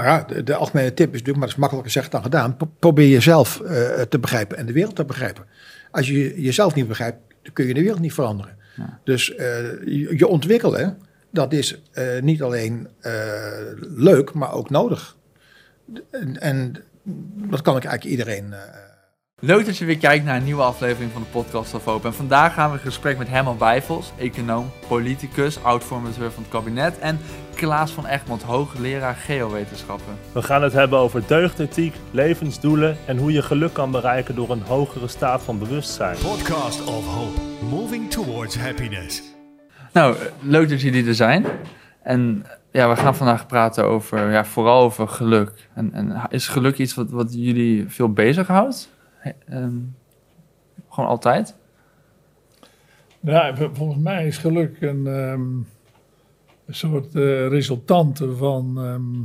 Nou ja, de, de algemene tip is natuurlijk, maar dat is makkelijker gezegd dan gedaan. Pro- Probeer jezelf eh, te begrijpen en de wereld te begrijpen. Als je jezelf niet begrijpt, dan kun je de wereld niet veranderen. Ja. Dus eh, je, je ontwikkelen, dat is eh, niet alleen leuk, maar ook nodig. En, en dat kan ik eigenlijk iedereen. Leuk dat je weer kijkt naar een nieuwe aflevering van de podcast of Hoop. En vandaag gaan we in gesprek met Herman Bijvels, econoom, politicus, oud-formateur van het kabinet. En Klaas van Egmond, hoogleraar geowetenschappen. We gaan het hebben over deugdethiek, levensdoelen en hoe je geluk kan bereiken door een hogere staat van bewustzijn. Podcast of Hope, moving towards happiness. Nou, leuk dat jullie er zijn. En ja, we gaan vandaag praten over, ja, vooral over geluk. En, en is geluk iets wat, wat jullie veel bezighoudt? Ehm, gewoon altijd? V- volgens mij is geluk een, ehm, een soort eh, resultante van ehm,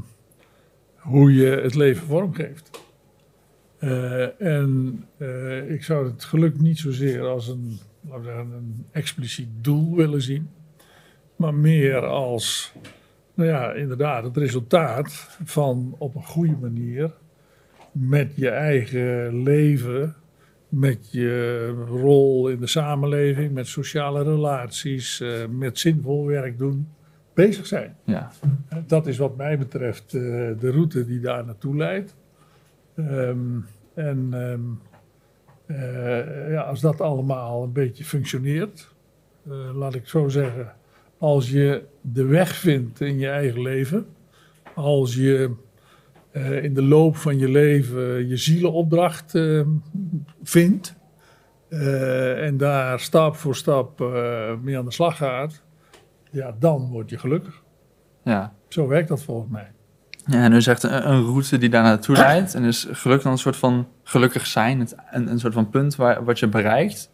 hoe je het leven vormgeeft. Eh, en eh, ik zou het geluk niet zozeer als een, laten we zeggen, een expliciet doel willen zien, maar meer als, nou ja, inderdaad, het resultaat van op een goede manier met je eigen leven met je rol in de samenleving, met sociale relaties, eh, met zinvol werk doen, bezig zijn. Ja. Eh, Dat is wat mij betreft eh, de route die daar naartoe leidt. Ehm, en ehm, eh, ja, als dat allemaal een beetje functioneert, laat ik zo zeggen, als je de weg vindt in je eigen leven, als je eh, in de loop van je leven je zielenopdracht eh, vindt. eh, en daar stap voor stap mee aan de slag gaat. Ja, dan word je gelukkig. ja. Zo werkt dat volgens mij. Ja, en u zegt een, een route die daar naartoe leidt. En is geluk dan een soort van gelukkig zijn, het, een, een soort van punt waar, wat je bereikt?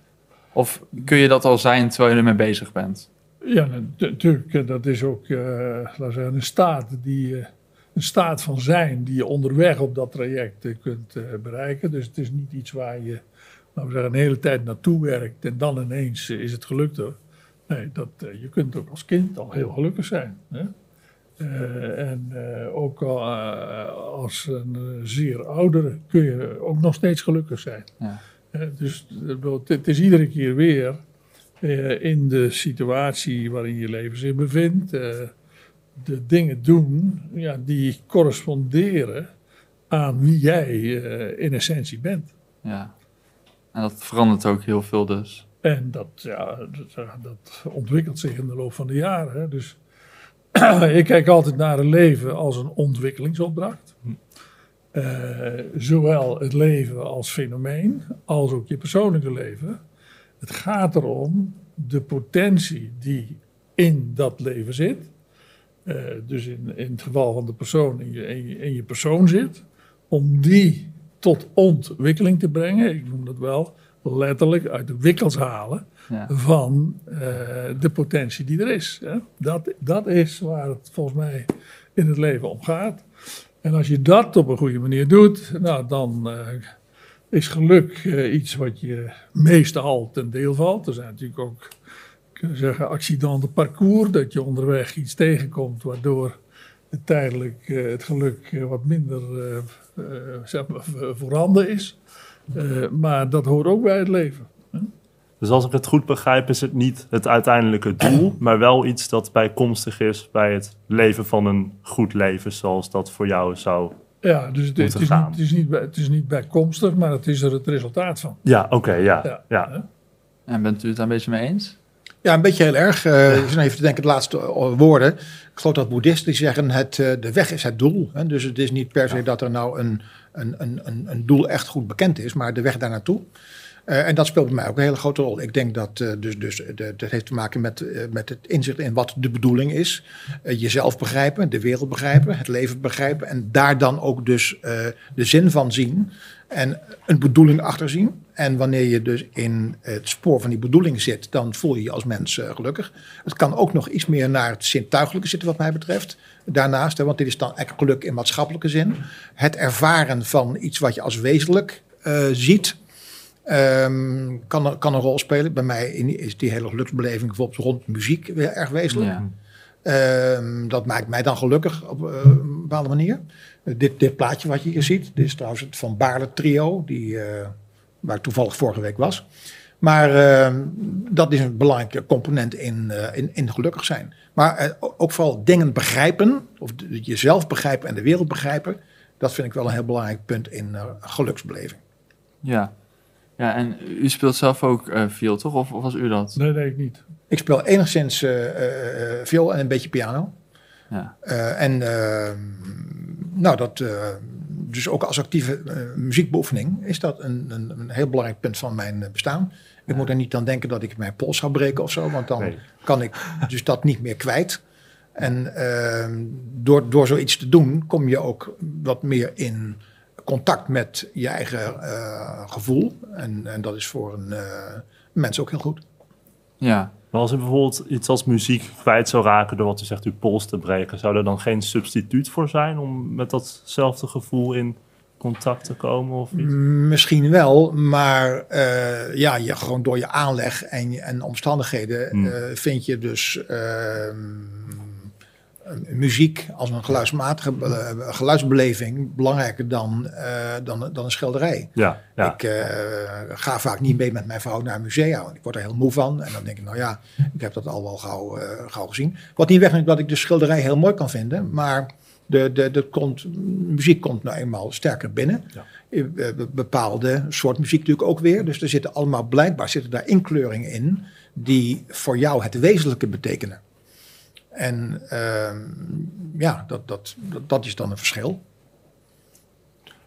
Of kun je dat al zijn terwijl je ermee bezig bent? Ja, natuurlijk. Dat is ook laten we zeggen, een staat die. Een staat van zijn die je onderweg op dat traject eh, kunt eh, bereiken. Dus het is niet iets waar je laten we zeggen, een hele tijd naartoe werkt en dan ineens eh, is het gelukt hoor. Nee, dat, je kunt ook als kind al heel gelukkig zijn. Hè? En ook al, als een zeer oudere kun je ook nog steeds gelukkig zijn. Ja. Dus het, is iedere keer weer in de situatie waarin je leven zich bevindt, de dingen doen ja, die corresponderen aan wie jij eh, in essentie bent. Ja. En dat verandert ook heel veel dus. En dat, ja, dat, dat ontwikkelt zich in de loop van de jaren. Hè. Dus ik kijk altijd naar het leven als een ontwikkelingsopdracht. Eh, zowel het leven als fenomeen, als ook je persoonlijke leven. Het gaat erom de potentie die in dat leven zit. Eh, dus in, in het geval van de persoon in je, in, je, in je persoon zit. Om die tot ontwikkeling te brengen. Ik noem dat wel letterlijk uit de wikkels halen Ja. van eh, de potentie die er is. Hè? Dat, dat is waar het volgens mij in het leven om gaat. En als je dat op een goede manier doet, nou, dan eh, is geluk iets wat je meestal ten deel valt. Er zijn natuurlijk ook, kunnen we zeggen, accidenten de parcours, dat je onderweg iets tegenkomt waardoor het tijdelijk eh, het geluk eh, wat minder eh, eh, zeg maar, voorhanden is. Eh, maar dat hoort ook bij het leven. Dus als ik het goed begrijp, is het niet het uiteindelijke doel, maar wel iets dat bijkomstig is bij het leven van een goed leven, zoals dat voor jou zou. Ja, dus het, is, gaan. niet, het, is, niet, bij- het is niet bijkomstig, maar het is er het resultaat van. Ja, oké, ja, Ja. ja. En bent u het daar een beetje mee eens? Ja, een beetje heel erg. Ik zit even te denken, de laatste eh, woorden. Ik geloof dat boeddhisten zeggen, het, eh, de weg is het doel. Hè? Dus het is niet per se dat er nou een, een, een, een, een doel echt goed bekend is, maar de weg daar naartoe. En dat speelt bij mij ook een hele grote rol. Ik denk dat eh, dus, dus, de, dat heeft te maken met, met het inzicht in wat de bedoeling is. Jezelf begrijpen, de wereld begrijpen, het leven begrijpen. En daar dan ook dus de zin van zien. En een bedoeling achter zien. En wanneer je dus in het spoor van die bedoeling zit, dan voel je je als mens eh, gelukkig. Het kan ook nog iets meer naar het zintuigelijke zitten, wat mij betreft. Daarnaast, hè, want dit is dan echt geluk in maatschappelijke zin. Het ervaren van iets wat je als wezenlijk eh, ziet. ehm, kan, kan een rol spelen. Bij mij is die hele geluksbeleving bijvoorbeeld rond muziek weer erg wezenlijk. Ja. Ehm, dat maakt mij dan gelukkig op eh, een bepaalde manier. Eh, dit, dit plaatje wat je hier ziet, dit is trouwens het Van Baarle trio, die, eh, waar ik toevallig vorige week was. Maar ehm, dat is een belangrijke component in, in, in gelukkig zijn. Maar ook vooral dingen begrijpen, of jezelf begrijpen en de wereld begrijpen. Dat vind ik wel een heel belangrijk punt in geluksbeleving. Ja. Ja, en u speelt zelf ook eh viool, toch? Of, of was u dat? Nee, nee, ik niet. Ik speel enigszins eh, eh, eh, viool en een beetje piano. Ja. Eh, en ehm, nou, dat, eh, dus ook als actieve muziekbeoefening is dat een, een, een heel belangrijk punt van mijn bestaan. Ik moet er niet aan denken dat ik mijn pols ga breken of zo, want dan Nee. kan ik dus dat niet meer kwijt. En ehm, door, door zoiets te doen kom je ook wat meer in contact met je eigen eh, gevoel. En, en dat is voor een eh, mens ook heel goed. Ja. Maar als u bijvoorbeeld iets als muziek kwijt zou raken door wat u zegt uw pols te breken, zou er dan geen substituut voor zijn om met datzelfde gevoel in contact te komen of iets? Misschien wel, maar eh, ja, je, gewoon door je aanleg en, je- en omstandigheden Hmm. eh, vind je dus ehm, muziek als een geluidsmatige eh, geluidsbeleving belangrijker dan, eh, dan, dan een schilderij. Ja, ja. Ik eh, ga vaak niet mee met mijn vrouw naar een musea, want ik word er heel moe van. En dan denk ik, nou ja, ik heb dat al wel gauw, eh, gauw gezien. Wat niet wegneemt dat ik de schilderij heel mooi kan vinden, maar de, de, de komt, muziek komt nou eenmaal sterker binnen. Ja. Eh, be- Bepaalde soort muziek natuurlijk ook weer. Dus er zitten allemaal blijkbaar zitten daar inkleuringen in die voor jou het wezenlijke betekenen. En ehm, ja, dat, dat, dat, dat is dan een verschil.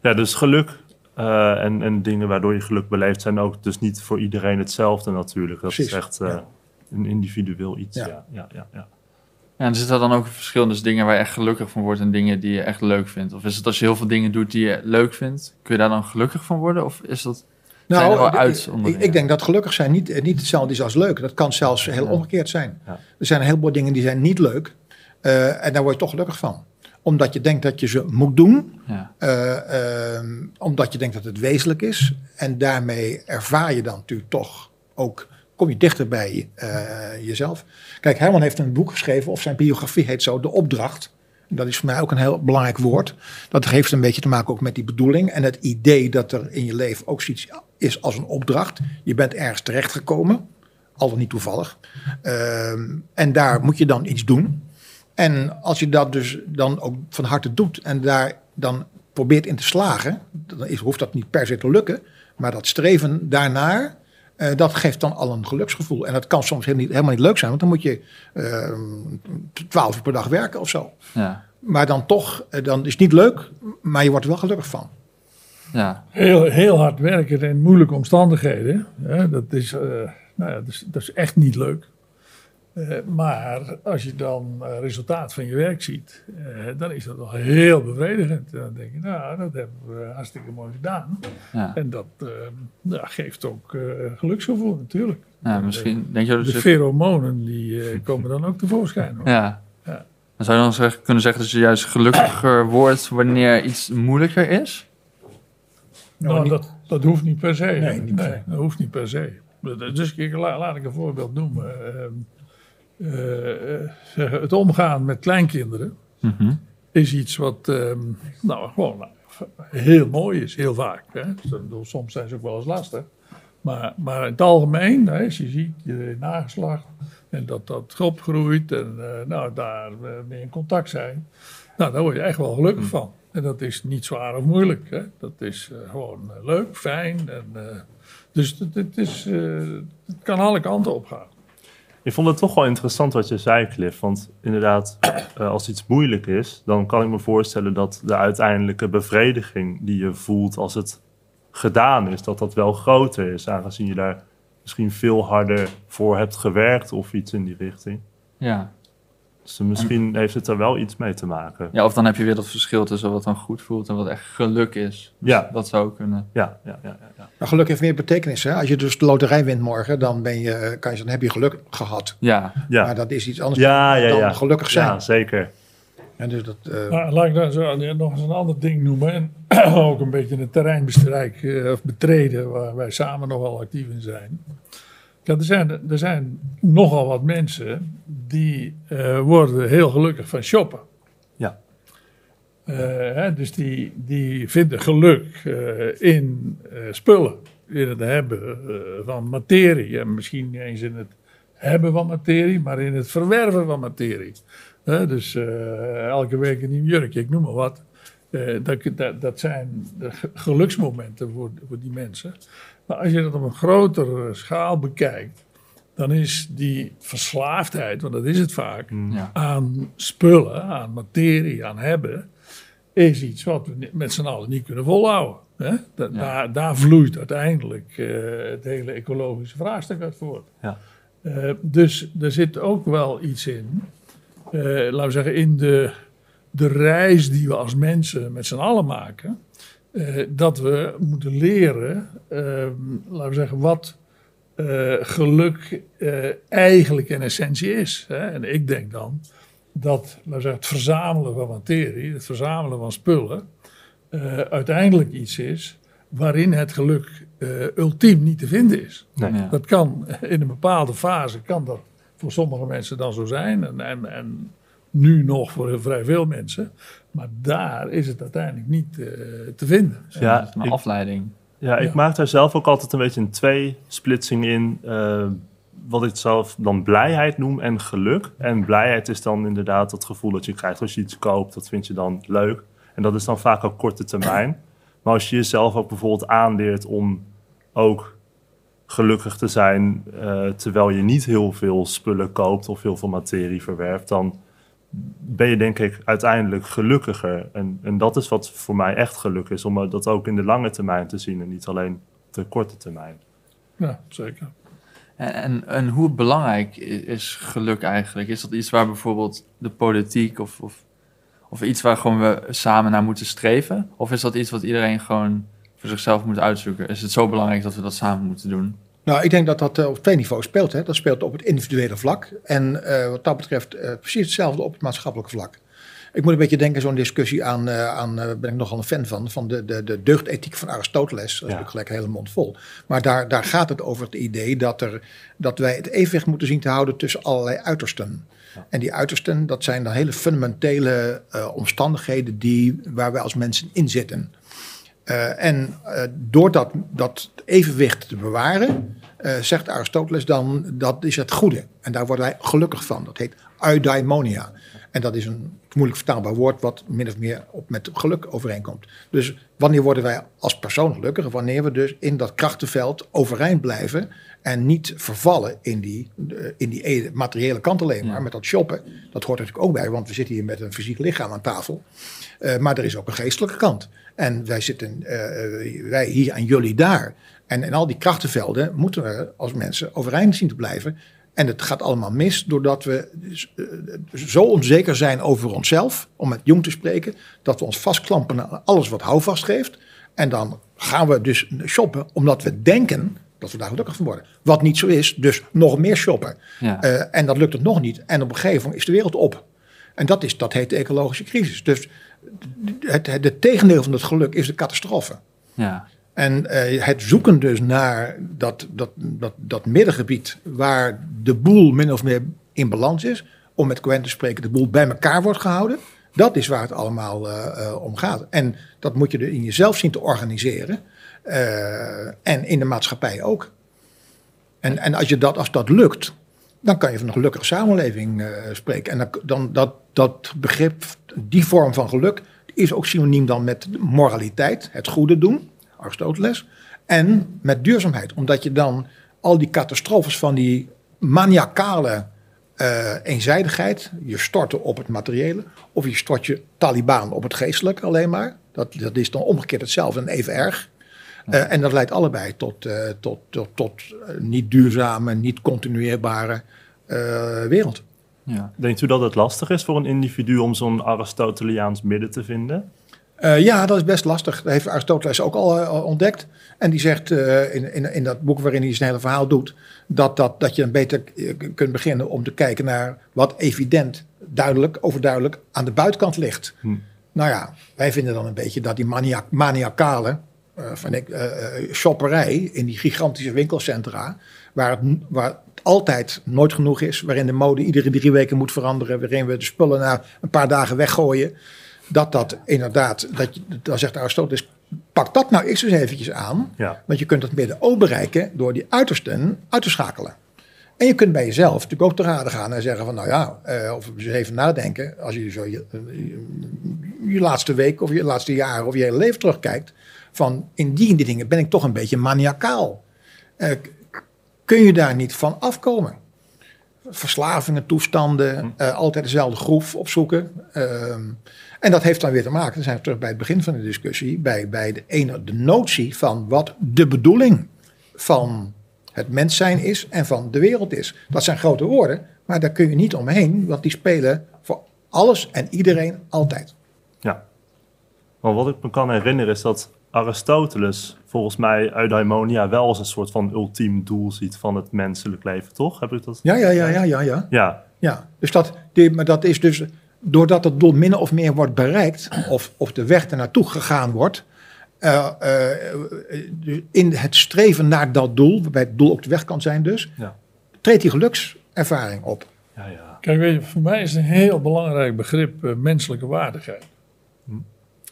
ja, dus geluk eh, en, en dingen waardoor je geluk beleeft zijn ook dus niet voor iedereen hetzelfde natuurlijk. Dat Precies, is echt eh, ja. een individueel iets. Ja. Ja. Ja, ja, ja, Ja, en zit er dan ook een verschil tussen dingen waar je echt gelukkig van wordt en dingen die je echt leuk vindt? Of is het als je heel veel dingen doet die je leuk vindt, kun je daar dan gelukkig van worden? Of is dat... Zijn er wel ik- denk dat gelukkig zijn niet, eh, niet hetzelfde is als leuk. Dat kan zelfs heel Ja. omgekeerd zijn. Ja. Er zijn een heleboel dingen die zijn niet leuk. eh, en daar word je toch gelukkig van. Omdat je denkt dat je ze moet doen. Ja, eh, ehm, omdat je denkt dat het wezenlijk is. En daarmee ervaar je dan natuurlijk toch ook... Kom je dichter bij jezelf. Kijk, Herman heeft een boek geschreven, of zijn biografie heet zo, De Opdracht. Dat is voor mij ook een heel belangrijk woord. Dat heeft een beetje te maken ook met die bedoeling. En het idee dat er in je leven ook zoiets is als een opdracht. Je bent ergens terechtgekomen, al dan niet toevallig. Ehm, en daar moet je dan iets doen. En als je dat dus dan ook van harte doet en daar dan probeert in te slagen, dan is, hoeft dat niet per se te lukken. Maar dat streven daarnaar, eh, dat geeft dan al een geluksgevoel. En dat kan soms helemaal niet, helemaal niet leuk zijn, want dan moet je ehm, twaalf uur per dag werken of zo. ja, Maar dan toch, eh, dan is het niet leuk, maar je wordt er wel gelukkig van. Ja, Heel, heel hard werken in moeilijke omstandigheden. Hè, dat, is, eh, nou ja, dat, is, dat is echt niet leuk. Eh, maar als je dan eh, resultaat van je werk ziet, dan is dat wel heel bevredigend. Dan denk je, nou, dat hebben we hartstikke mooi gedaan. ja. En dat ja, geeft ook geluksgevoel natuurlijk. ja misschien denk je dat De het... pheromonen die komen dan ook tevoorschijn. hoor. Ja. Ja. Dan zou je dan zeg- kunnen zeggen dat je juist gelukkiger wordt wanneer iets moeilijker is? Nou, niet- dat, dat hoeft niet per se. Nee, niet per se. dat hoeft niet per se. Dus ik, la- laat ik een voorbeeld noemen. Zeggen, het omgaan met kleinkinderen Mhm. is iets wat ehm, nou, gewoon nou, heel mooi is, heel vaak. Hè? Dus Soms zijn ze ook wel eens lastig. Maar, maar in het algemeen, hè, als je ziet je nageslacht en dat dat opgroeit en eh, nou, daar mee in contact zijn, nou, daar word je echt wel gelukkig van. En dat is niet zwaar of moeilijk. Hè? Dat is eh, gewoon eh, leuk, fijn. En, eh, dus het, het, is, eh, het kan alle kanten op gaan. Ik vond het toch wel interessant wat je zei, Cliff. Want inderdaad, eh, als iets moeilijk is, dan kan ik me voorstellen dat de uiteindelijke bevrediging die je voelt als het gedaan is, dat dat wel groter is. Aangezien je daar misschien veel harder voor hebt gewerkt of iets in die richting. Ja. Dus misschien heeft het er wel iets mee te maken. ja, of dan heb je weer dat verschil tussen wat dan goed voelt en wat echt geluk is. Ja, Dat zou kunnen. ja, ja, ja. ja, ja. Maar geluk heeft meer betekenis. Hè? Als je dus de loterij wint morgen, dan, ben je, kan je, zeggen, dan heb je geluk gehad. Ja, ja. Maar dat is iets anders Ja, ja, dan ja. gelukkig zijn. Ja, zeker. En dus dat, eh, Nou, laat ik dan zo, nog eens een ander ding noemen. En ook een beetje een terreinbestrijk eh, of betreden waar wij samen nogal actief in zijn. Kijk, er, zijn, er zijn nogal wat mensen die eh, worden heel gelukkig van shoppen. Ja. Eh, hè, dus die, die vinden geluk eh, in spullen, in het hebben van materie. En misschien niet eens in het hebben van materie, maar in het verwerven van materie. Dus elke week een nieuw jurkje, ik noem maar wat. Dat, dat, dat zijn geluksmomenten voor, voor die mensen. Maar als je dat op een grotere schaal bekijkt, dan is die verslaafdheid, want dat is het vaak, Ja. aan spullen, aan materie, aan hebben, is iets wat we met z'n allen niet kunnen volhouden. Hè? Da- daar, daar vloeit uiteindelijk eh, het hele ecologische vraagstuk uit voort. Ja. Eh, dus er zit ook wel iets in, eh, laten we zeggen, in de, de reis die we als mensen met z'n allen maken. Eh, dat we moeten leren, eh, laten we zeggen, wat eh, geluk eh, eigenlijk in essentie is. Hè? En ik denk dan dat laten we zeggen, het verzamelen van materie, het verzamelen van spullen, eh, uiteindelijk iets is waarin het geluk eh, ultiem niet te vinden is. Nee. Ja. Dat kan in een bepaalde fase, kan dat voor sommige mensen dan zo zijn. En, en, en nu nog voor vrij veel mensen. Maar daar is het uiteindelijk niet eh, te vinden. Ja, dat is een ik- afleiding. Ja, ik Ja. maak daar zelf ook altijd een beetje een tweesplitsing in. eh, wat ik zelf dan blijheid noem en geluk. En blijheid is dan inderdaad het gevoel dat je krijgt als je iets koopt. Dat vind je dan leuk. En dat is dan vaak ook korte termijn. Maar als je jezelf ook bijvoorbeeld aanleert om ook gelukkig te zijn... eh, terwijl je niet heel veel spullen koopt of heel veel materie verwerft... dan ben je denk ik uiteindelijk gelukkiger. En, en dat is wat voor mij echt geluk is. Om dat ook in de lange termijn te zien en niet alleen de korte termijn. Ja, zeker. En, en, en hoe belangrijk is geluk eigenlijk? Is dat iets waar bijvoorbeeld de politiek of, of, of iets waar gewoon we samen naar moeten streven? Of is dat iets wat iedereen gewoon voor zichzelf moet uitzoeken? Is het zo belangrijk dat we dat samen moeten doen? Nou, ik denk dat dat eh, op twee niveaus speelt. Hè. Dat speelt op het individuele vlak. En eh, wat dat betreft eh, precies hetzelfde op het maatschappelijke vlak. Ik moet een beetje denken, zo'n discussie aan, eh, aan ben ik nogal een fan van, van de, de, de deugdethiek van Aristoteles. Dat is natuurlijk gelijk een hele mond vol. Maar daar, daar gaat het over het idee dat, er, dat wij het evenwicht moeten zien te houden tussen allerlei uitersten. En die uitersten, dat zijn dan hele fundamentele omstandigheden die, waar wij als mensen in zitten. Eh, en eh, door dat, dat evenwicht te bewaren, eh, zegt Aristoteles dan, dat is het goede. En daar worden wij gelukkig van. Dat heet eudaimonia. En dat is een moeilijk vertaalbaar woord wat min of meer op met geluk overeenkomt. Dus wanneer worden wij als persoon gelukkig? Wanneer we dus in dat krachtenveld overeind blijven en niet vervallen in die, eh, in die e- materiële kant alleen maar. Ja. Met dat shoppen, dat hoort natuurlijk ook bij, want we zitten hier met een fysiek lichaam aan tafel. Eh, maar er is ook een geestelijke kant. En wij zitten, eh, wij hier en jullie daar. En in al die krachtenvelden moeten we als mensen overeind zien te blijven. En het gaat allemaal mis doordat we dus, eh, zo onzeker zijn over onszelf, om met Jong te spreken, dat we ons vastklampen aan alles wat houvast geeft. En dan gaan we dus shoppen omdat we denken dat we daar gelukkig van worden. Wat niet zo is, dus nog meer shoppen. Ja. Eh, en dat lukt het nog niet. En op een gegeven moment is de wereld op. En dat, is, dat heet de ecologische crisis. Dus het, het, het tegendeel van het geluk is de catastrofe. Ja, En eh, het zoeken dus naar dat, dat, dat, dat middengebied waar de boel min of meer in balans is, om met Cohen te spreken, de boel bij elkaar wordt gehouden, dat is waar het allemaal eh, eh, om gaat. En dat moet je er in jezelf zien te organiseren en in de maatschappij ook. En, en als, je dat, als dat lukt, dan kan je van een gelukkige samenleving spreken. En dan, dan dat, dat begrip, die vorm van geluk, is ook synoniem dan met moraliteit, het goede doen, Aristoteles, en met duurzaamheid. Omdat je dan al die catastrofes van die maniacale eh, eenzijdigheid, je storten op het materiële, of je stort je Taliban op het geestelijke alleen maar. Dat, dat is dan omgekeerd hetzelfde en even erg. Eh, en dat leidt allebei tot, eh, tot, tot, tot niet duurzame, niet continueerbare wereld. ja. Denkt u dat het lastig is voor een individu om zo'n Aristoteliaans midden te vinden? Eh, ja, dat is best lastig. Dat heeft Aristoteles ook al eh, ontdekt. En die zegt eh, in, in, in dat boek waarin hij zijn hele verhaal doet, dat, dat, dat je dan beter kunt beginnen om te kijken naar wat evident, duidelijk, overduidelijk aan de buitenkant ligt. Hm. Nou ja, wij vinden dan een beetje dat die mania maniacale van ik, shopperij in die gigantische winkelcentra, waar het, waar het altijd nooit genoeg is, waarin de mode iedere drie weken moet veranderen, waarin we de spullen na een paar dagen weggooien, dat dat inderdaad, dat je, dan zegt Aristoteles, pak dat nou eens eens eventjes aan, Ja. want je kunt het midden-O bereiken door die uitersten uit te schakelen. En je kunt bij jezelf natuurlijk ook te raden gaan en zeggen van nou ja, eh, of eens even nadenken. Als je zo je, je, je laatste week of je laatste jaren of je hele leven terugkijkt. Van in die en die dingen ben ik toch een beetje maniacaal. Eh, kun je daar niet van afkomen? Verslavingen, toestanden, eh, altijd dezelfde groef opzoeken. En dat heeft dan weer te maken, dan zijn we terug bij het begin van de discussie, bij, bij de, ene, de notie van wat de bedoeling van het mens zijn is en van de wereld is. Dat zijn grote woorden, maar daar kun je niet omheen, want die spelen voor alles en iedereen altijd. Ja. Maar wat ik me kan herinneren is dat Aristoteles volgens mij eudaimonia wel als een soort van ultiem doel ziet van het menselijk leven, toch? Heb ik dat? Ja, ja, ja, ja, ja, ja. Ja, ja. Dus dat, die, maar dat is dus, doordat het doel min of meer wordt bereikt, of, of de weg er naartoe gegaan wordt, eh, eh, in het streven naar dat doel, waarbij het doel ook de weg kan zijn dus, Ja. treedt die gelukservaring op. ja, ja. Kijk, weet je, voor mij is een heel belangrijk begrip eh, menselijke waardigheid.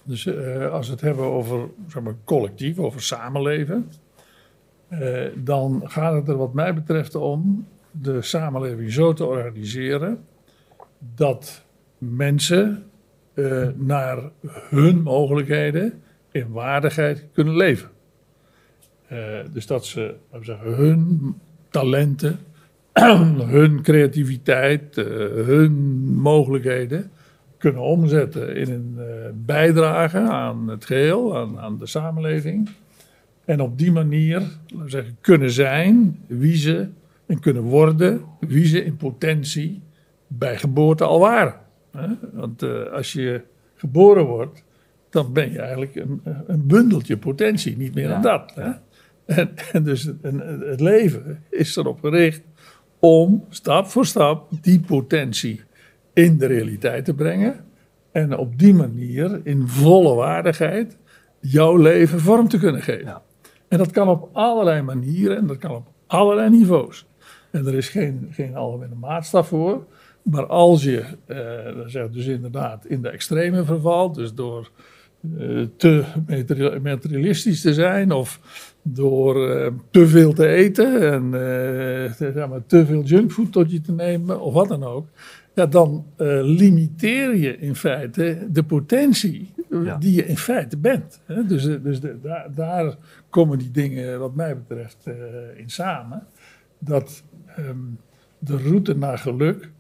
Dus eh, als we het hebben over zeg maar, collectief, over samenleven, eh, dan gaat het er wat mij betreft om de samenleving zo te organiseren dat mensen eh, naar hun mogelijkheden in waardigheid kunnen leven. Eh, dus dat ze zeggen, hun talenten, hun creativiteit, eh, hun mogelijkheden kunnen omzetten in een bijdrage aan het geheel, aan, aan de samenleving. En op die manier zeggen, kunnen zijn wie ze en kunnen worden wie ze in potentie bij geboorte al waren. Want eh, als je geboren wordt, dan ben je eigenlijk een, een bundeltje potentie, niet meer dan dat. Hè? En, en dus het, en het leven is erop gericht om stap voor stap die potentie in de realiteit te brengen. En op die manier in volle waardigheid jouw leven vorm te kunnen geven. Ja. En dat kan op allerlei manieren en dat kan op allerlei niveaus. En er is geen, geen algemene maatstaf voor. Maar als je, zegt dus inderdaad, in de extreme vervalt, dus door eh, te materi- materialistisch te zijn of door eh, te veel te eten en te- zeg maar, te veel junkfood tot je te nemen of wat dan ook, ja, dan limiteer je in feite de potentie Ja. die je in feite bent. Hè? Dus, dus de, daar, daar komen die dingen, wat mij betreft, in samen. Dat ehm, de route naar geluk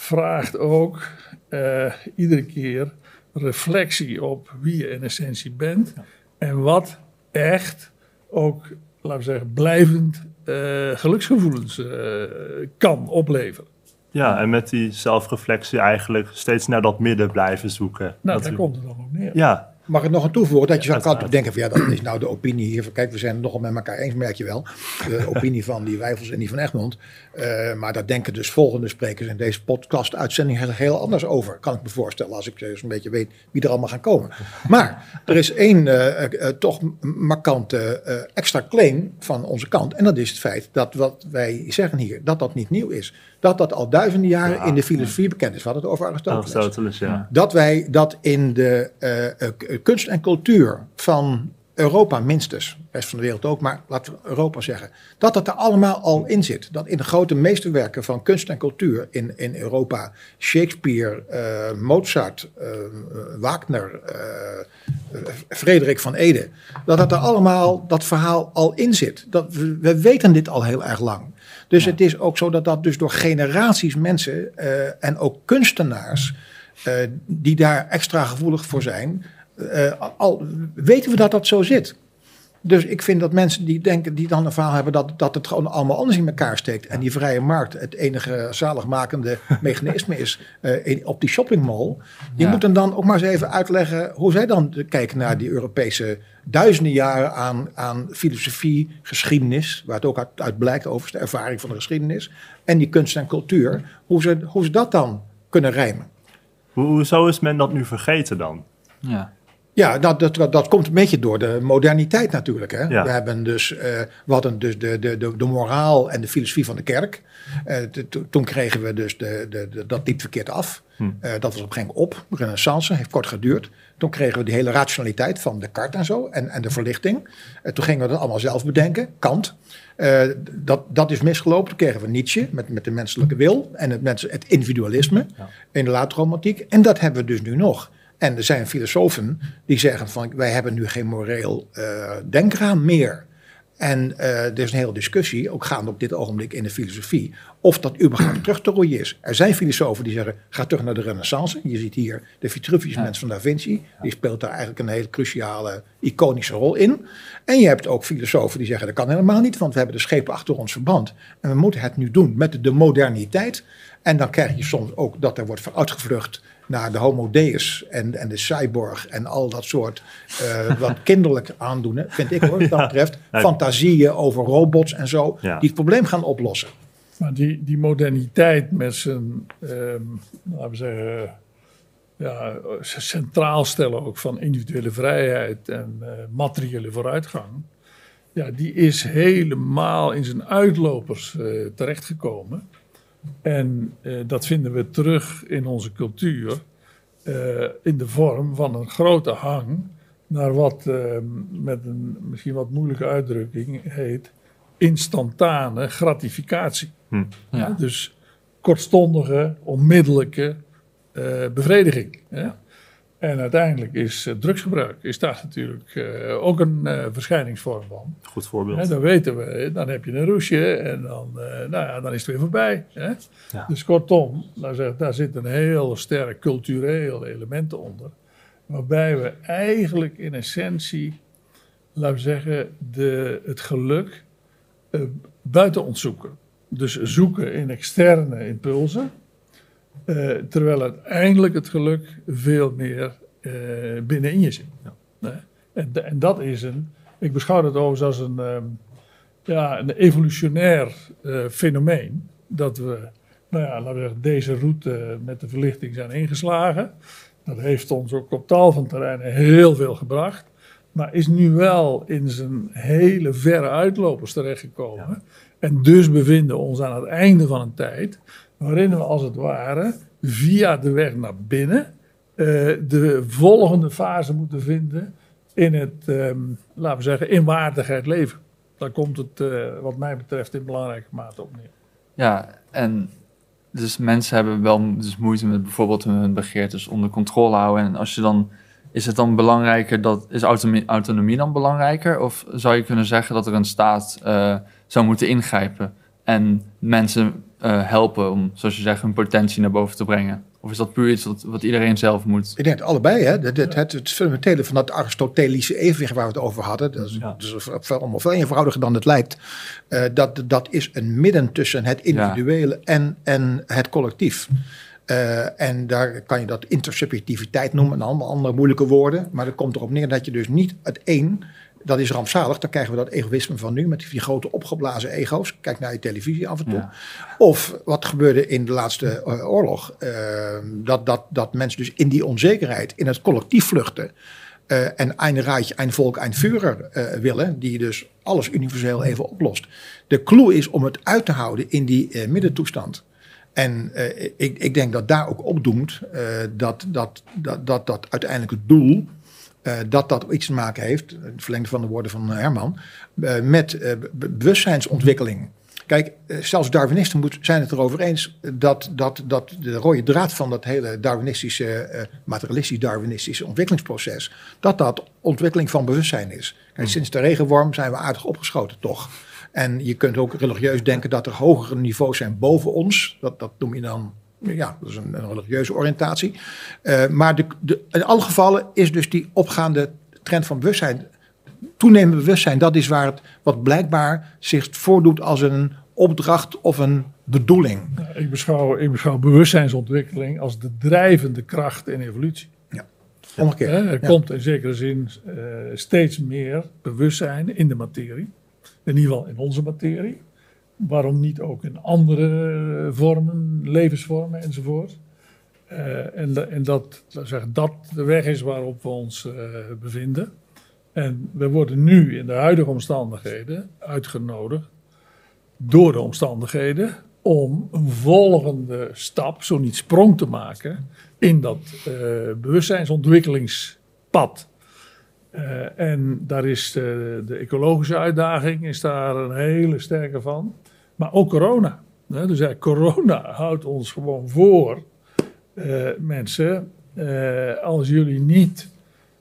vraagt ook eh, iedere keer reflectie op wie je in essentie bent en wat echt ook, laten we zeggen, blijvend eh, geluksgevoelens eh, kan opleveren. ja, en met die zelfreflectie eigenlijk steeds naar dat midden blijven zoeken. Nou, Dat daar u- komt het dan ook neer. Ja, Mag ik nog een toevoegen? Dat je zou kan denken van ja, dat is nou de opinie hier. Kijk, we zijn het nogal met elkaar eens, merk je wel. De opinie van die Wijfels en die van Egmond. Eh, maar daar denken dus volgende sprekers in deze podcast-uitzending heel, anders over. Kan ik me voorstellen als ik eens een beetje weet wie er allemaal gaan komen. Maar er is één eh, eh, toch markante extra claim van onze kant. En dat is het feit dat wat wij zeggen hier, dat dat niet nieuw is. Dat dat al duizenden jaren Ja. in de filosofie bekend is. We hadden het over Aristoteles Aristoteles, ja. dat wij dat in de eh, eh, kunst en cultuur van Europa minstens, de rest van de wereld ook, maar laten we Europa zeggen, dat dat er allemaal al in zit. Dat in de grote meesterwerken van kunst en cultuur in, in Europa, Shakespeare, eh, Mozart, Wagner, Frederik van Ede, dat dat er allemaal, dat verhaal al in zit. Dat, we, we weten dit al heel erg lang. Dus het is ook zo dat dat dus door generaties mensen eh, en ook kunstenaars eh, die daar extra gevoelig voor zijn, eh, al weten we dat dat zo zit. Dus ik vind dat mensen die denken, die dan een verhaal hebben dat, dat het gewoon allemaal anders in elkaar steekt. En die vrije markt het enige zaligmakende mechanisme is eh, in, op die shoppingmall. Die Ja. moeten dan ook maar eens even uitleggen hoe zij dan kijken naar die Europese duizenden jaren aan, aan filosofie, geschiedenis. Waar het ook uit, uit blijkt over de ervaring van de geschiedenis. En die kunst en cultuur. Hoe ze, hoe ze dat dan kunnen rijmen. Hoe, hoezo is men dat nu vergeten dan? Ja. Ja, dat, dat, dat, komt een beetje door de moderniteit natuurlijk. Hè? Ja. We, hebben dus, eh, we hadden dus de, de, de, de moraal en de filosofie van de kerk. Eh, to- to- toen kregen we dus de, de, de- dat liep verkeerd af. Hm. Eh, dat was op een gegeven moment op. De renaissance heeft kort geduurd. Toen kregen we die hele rationaliteit van Descartes en zo. En, en de verlichting. Toen gingen we dat allemaal zelf bedenken. Kant. Dat, dat is misgelopen. Toen kregen we Nietzsche met, met de menselijke wil. En het, het individualisme Ja. in de late romantiek. En dat hebben we dus nu nog. En er zijn filosofen die zeggen van wij hebben nu geen moreel eh denkraam meer. En eh, er is een hele discussie, ook gaande op dit ogenblik in de filosofie, of dat überhaupt terug te roeien is. Er zijn filosofen die zeggen, ga terug naar de renaissance. Je ziet hier de Vitruvius Ja. mens van Da Vinci. Die speelt daar eigenlijk een hele cruciale, iconische rol in. En je hebt ook filosofen die zeggen, dat kan helemaal niet, want we hebben de schepen achter ons verband. En we moeten het nu doen met de moderniteit. En dan krijg je soms ook dat er wordt uitgevlucht naar de homo deus en, en de cyborg en al dat soort eh, wat kinderlijk aandoen, vind ik hoor, wat dat betreft. Fantasieën over robots en zo, Ja. die het probleem gaan oplossen. Maar die, die moderniteit met zijn, ehm, laten we zeggen, ja, centraal stellen ook van individuele vrijheid en eh, materiële vooruitgang. Ja, die is helemaal in zijn uitlopers eh, terechtgekomen. En eh, dat vinden we terug in onze cultuur eh, in de vorm van een grote hang naar wat ehm, met een misschien wat moeilijke uitdrukking heet instantane gratificatie. Hm. Ja. Dus kortstondige, onmiddellijke eh, bevrediging. Hè? En uiteindelijk is eh, drugsgebruik is daar natuurlijk eh, ook een eh, verschijningsvorm van. Goed voorbeeld. dan weten we, dan heb je een roesje en dan, nou ja, dan is het weer voorbij. Hè? Ja. Dus kortom, daar, daar zit een heel sterk cultureel element onder. Waarbij we eigenlijk in essentie, laten we zeggen, de, het geluk buiten ons zoeken. Dus zoeken in externe impulsen. Eh, terwijl uiteindelijk het geluk veel meer eh, binnenin je zit. Hè? En, en dat is een, ik beschouw het overigens als een, ehm, ja, een evolutionair eh, fenomeen. Dat we, nou ja, laten we zeggen, deze route met de verlichting zijn ingeslagen. Dat heeft ons ook op tal van terreinen heel veel gebracht. Maar is nu wel in zijn hele verre uitlopers terechtgekomen. Ja. En dus bevinden we ons aan het einde van een tijd. Waarin we als het ware via de weg naar binnen. eh, de volgende fase moeten vinden. In het, ehm, laten we zeggen, in waardigheid leven. Daar komt het, eh, wat mij betreft, in belangrijke mate op neer. Ja, en dus mensen hebben wel dus moeite met bijvoorbeeld hun begeertes onder controle houden. En als je dan, is het dan belangrijker dat, is autonomie, autonomie dan belangrijker? Of zou je kunnen zeggen dat er een staat eh, zou moeten ingrijpen en mensen eh, helpen om, zoals je zegt, hun potentie naar boven te brengen? Of is dat puur iets wat, wat iedereen zelf moet? Ik denk het allebei, hè? Het, het, het, het fundamentele van dat Aristotelische evenwicht waar we het over hadden, dat is, Ja. dat is veel- allemaal veel eenvoudiger dan het lijkt. Eh, dat, dat is een midden tussen het individuele en, en het collectief. Eh, en daar kan je dat intersubjectiviteit noemen en allemaal andere moeilijke woorden. Maar dat komt erop neer dat je dus niet het één, dat is rampzalig. Dan krijgen we dat egoïsme van nu met die grote opgeblazen ego's. Kijk naar je televisie af en toe. Ja. Of wat gebeurde in de laatste eh, oorlog. eh, dat, dat, dat mensen dus in die onzekerheid, in het collectief vluchten. eh, en een Reich, een volk, een Führer eh, willen. Die dus alles universeel even oplost. De clue is om het uit te houden in die middentoestand. En ik, ik denk dat daar ook opdoemt dat, dat, dat, dat, dat uiteindelijk het doel. Eh, dat dat iets te maken heeft, het verlengde van de woorden van Herman, eh, met eh, be- bewustzijnsontwikkeling. Kijk, zelfs Darwinisten moet- zijn het erover eens dat, dat, dat de rode draad van dat hele Darwinistische, materialistisch-Darwinistische ontwikkelingsproces, dat dat ontwikkeling van bewustzijn is. Kijk, sinds de regenworm zijn we aardig opgeschoten, toch? En je kunt ook religieus denken dat er hogere niveaus zijn boven ons. Dat, dat noem je dan, ja, dat is een, een religieuze oriëntatie. Eh, maar de, de, in alle gevallen is dus die opgaande trend van bewustzijn, toenemend bewustzijn, dat is waar het wat blijkbaar zich voordoet als een opdracht of een bedoeling. Nou, ik, beschouw, ik beschouw bewustzijnsontwikkeling als de drijvende kracht in evolutie. Omgekeerd. Hè, er Ja. komt in zekere zin eh, steeds meer bewustzijn in de materie. In ieder geval in onze materie. Waarom niet ook in andere vormen, levensvormen enzovoort. Eh, en, en dat, zeggen, dat de weg is waarop we ons eh, bevinden. En we worden nu in de huidige omstandigheden uitgenodigd door de omstandigheden om een volgende stap, zo niet sprong te maken, in dat eh, bewustzijnsontwikkelingspad. Eh, en daar is de, de ecologische uitdaging is daar een hele sterke van. Maar ook corona. Hè? Dus ja, corona houdt ons gewoon voor, eh, mensen, eh, als jullie niet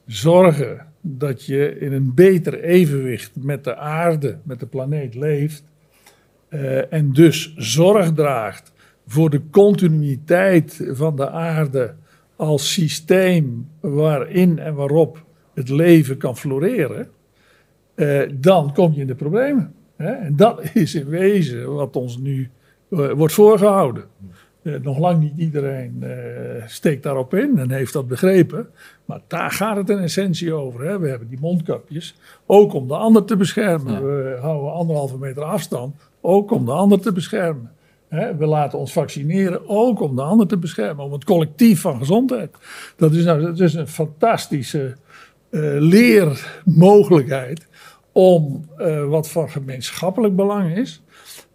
zorgen dat je in een beter evenwicht met de aarde, met de planeet leeft, eh, en dus zorg draagt voor de continuïteit van de aarde als systeem waarin en waarop het leven kan floreren, dan kom je in de problemen. En dat is in wezen wat ons nu eh, wordt voorgehouden. Eh, nog lang niet iedereen eh, steekt daarop in en heeft dat begrepen. Maar daar gaat het in essentie over. Hè? We hebben die mondkapjes, ook om de ander te beschermen. Ja. We houden anderhalve meter afstand, ook om de ander te beschermen. Hè? We laten ons vaccineren, ook om de ander te beschermen. Om het collectief van gezondheid. Dat is, nou, dat is een fantastische leermogelijkheid om eh, wat van gemeenschappelijk belang is,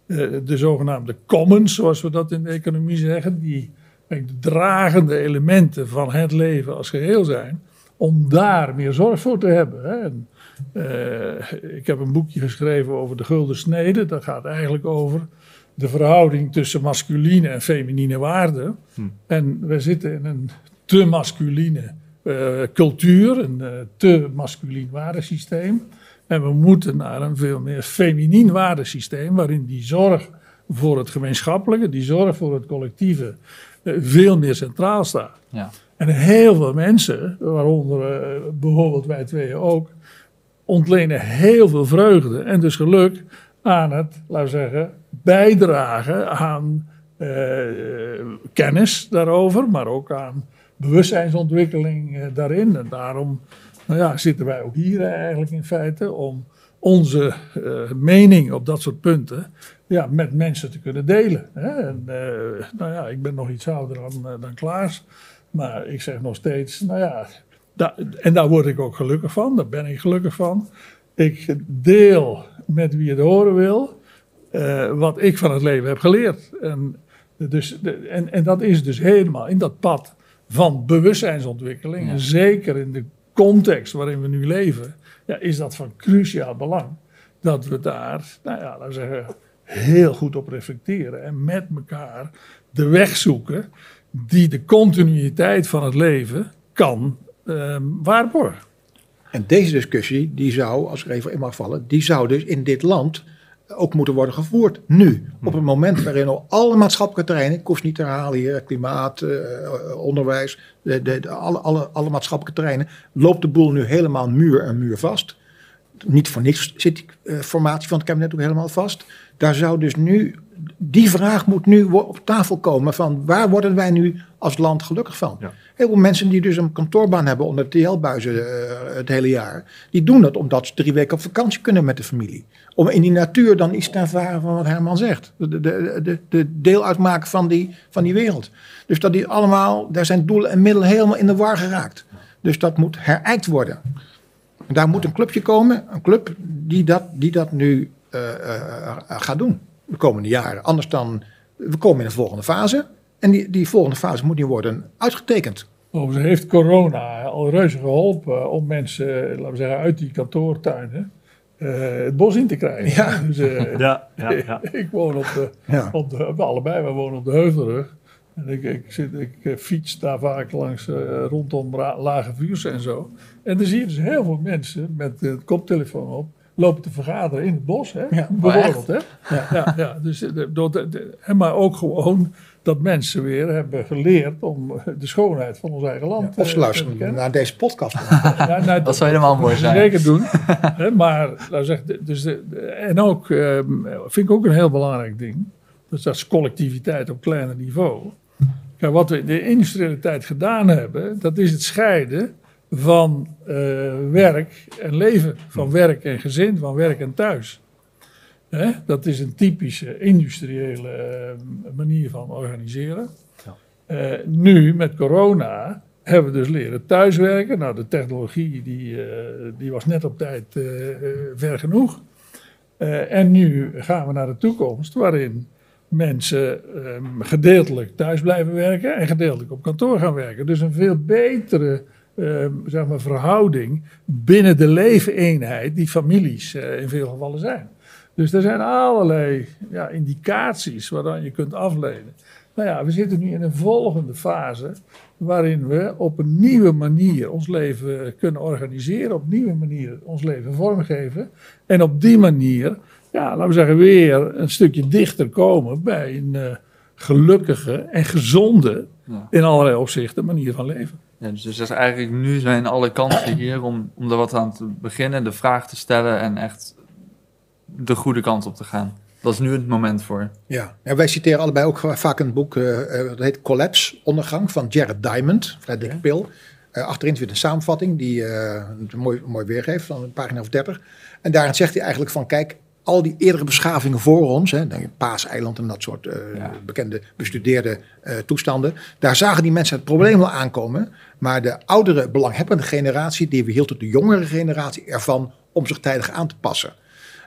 eh, de zogenaamde commons, zoals we dat in de economie zeggen, die de dragende elementen van het leven als geheel zijn, om daar meer zorg voor te hebben. Hè. En, eh, ik heb een boekje geschreven over de gulden snede. Dat gaat eigenlijk over de verhouding tussen masculine en feminine waarden. En we zitten in een te masculine cultuur, een te masculien waardesysteem. En we moeten naar een veel meer feminien waardesysteem, waarin die zorg voor het gemeenschappelijke, die zorg voor het collectieve, eh, veel meer centraal staat. Ja. En heel veel mensen, waaronder eh, bijvoorbeeld wij tweeën ook, ontlenen heel veel vreugde en dus geluk aan het, laten we zeggen, bijdragen aan eh, kennis daarover, maar ook aan bewustzijnsontwikkeling daarin. En daarom nou ja, zitten wij ook hier eigenlijk in feite om onze eh, mening op dat soort punten ja, met mensen te kunnen delen. Hè? En, eh, nou ja, ik ben nog iets ouder dan, eh, dan Klaas, maar ik zeg nog steeds, nou ja, da- en daar word ik ook gelukkig van, daar ben ik gelukkig van. Ik deel met wie het horen wil wat ik van het leven heb geleerd. En, dus, de- en, en dat is dus helemaal in dat pad van bewustzijnsontwikkeling. En zeker in de context waarin we nu leven, ja, is dat van cruciaal belang. Dat we daar, nou ja, laten we zeggen, heel goed op reflecteren. En met elkaar de weg zoeken die de continuïteit van het leven kan ehm, waarborgen. En deze discussie, die zou, als ik even in mag vallen, die zou dus in dit land ook moeten worden gevoerd. Nu, op het moment waarin al alle maatschappelijke terreinen, ik hoef niet te herhalen hier, klimaat, eh, onderwijs, de, de, de- alle, alle, alle maatschappelijke terreinen, loopt de boel nu helemaal muur en muur vast. Niet voor niks zit die eh, formatie van het kabinet ook helemaal vast. Daar zou dus nu, die vraag moet nu op tafel komen van waar worden wij nu als land gelukkig van? Ja. Heel veel mensen die dus een kantoorbaan hebben onder TL-buizen eh, het hele jaar, die doen dat omdat ze drie weken op vakantie kunnen met de familie. Om in die natuur dan iets te ervaren van wat Herman zegt. De, de, de, de deel uitmaken van die, van die wereld. Dus dat die allemaal, daar zijn doelen en middelen helemaal in de war geraakt. Dus dat moet herijkt worden. En daar moet een clubje komen, een club die dat, die dat nu gaat doen de komende jaren. Anders dan, we komen in de volgende fase. En die, die volgende fase moet nu worden uitgetekend. Overigens heeft corona al reuze geholpen om mensen, laten we zeggen, uit die kantoortuinen eh, het bos in te krijgen. Ja. Dus, eh, Ja, ja, ja. ik woon op de, Ja. op de, we allebei, we wonen op de Heuvelrug. En ik, ik, zit, ik eh, fiets daar vaak langs eh, rondom lage vuurs en zo. En dan zie je dus heel veel mensen met de koptelefoon op lopen te vergaderen in het bos. Hè? Ja, Bijvoorbeeld. Hè? Ja, ja, ja. Dus, eh, de- door de- de- en maar ook gewoon dat mensen weer hebben geleerd om eh, de schoonheid van ons eigen land Of ze eh, luisteren te kennen. naar deze podcast. Ja, nou, Dat zou helemaal mooi zijn. Zeker doen. Hè, maar, zeggen, de- dus de, de- en ook, ehm, vind ik ook een heel belangrijk ding. Dus dat is collectiviteit op kleiner niveau. Kijk, wat we in de industriële tijd gedaan hebben, dat is het scheiden van eh, werk en leven. Van werk en gezin, van werk en thuis. Hè? Dat is een typische industriële eh, manier van organiseren. Ja. Eh, nu met corona hebben we dus leren thuiswerken. Nou, de technologie die, die was net op tijd ver genoeg. En nu gaan we naar de toekomst waarin mensen ehm, gedeeltelijk thuis blijven werken en gedeeltelijk op kantoor gaan werken. Dus een veel betere ehm, zeg maar, verhouding binnen de leefeenheid die families eh, in veel gevallen zijn. Dus er zijn allerlei ja, indicaties waaraan je kunt afleiden. Nou ja, we zitten nu in een volgende fase waarin we op een nieuwe manier ons leven kunnen organiseren, op een nieuwe manier ons leven vormgeven. En op die manier, ja, laten we zeggen, weer een stukje dichter komen bij een eh, gelukkige en gezonde, in allerlei opzichten, manier van leven. Ja, dus, dus dat is eigenlijk nu zijn alle kansen hier om, om er wat aan te beginnen, de vraag te stellen en echt de goede kant op te gaan. Dat is nu het moment voor. Ja, en wij citeren allebei ook vaak een boek, eh, eh, dat heet Collapse, Ondergang, van Jared Diamond, vrij dikke pil. Eh, achterin zit een samenvatting die het mooi, mooi weergeeft, van een pagina of 30. En daarin zegt hij eigenlijk van, kijk, al die eerdere beschavingen voor ons, hè, denk je, Paaseiland en dat soort eh, Ja. bekende bestudeerde eh, toestanden, daar zagen die mensen het probleem wel aankomen. Maar de oudere belanghebbende generatie, die weerhield tot de jongere generatie ervan om zich tijdig aan te passen.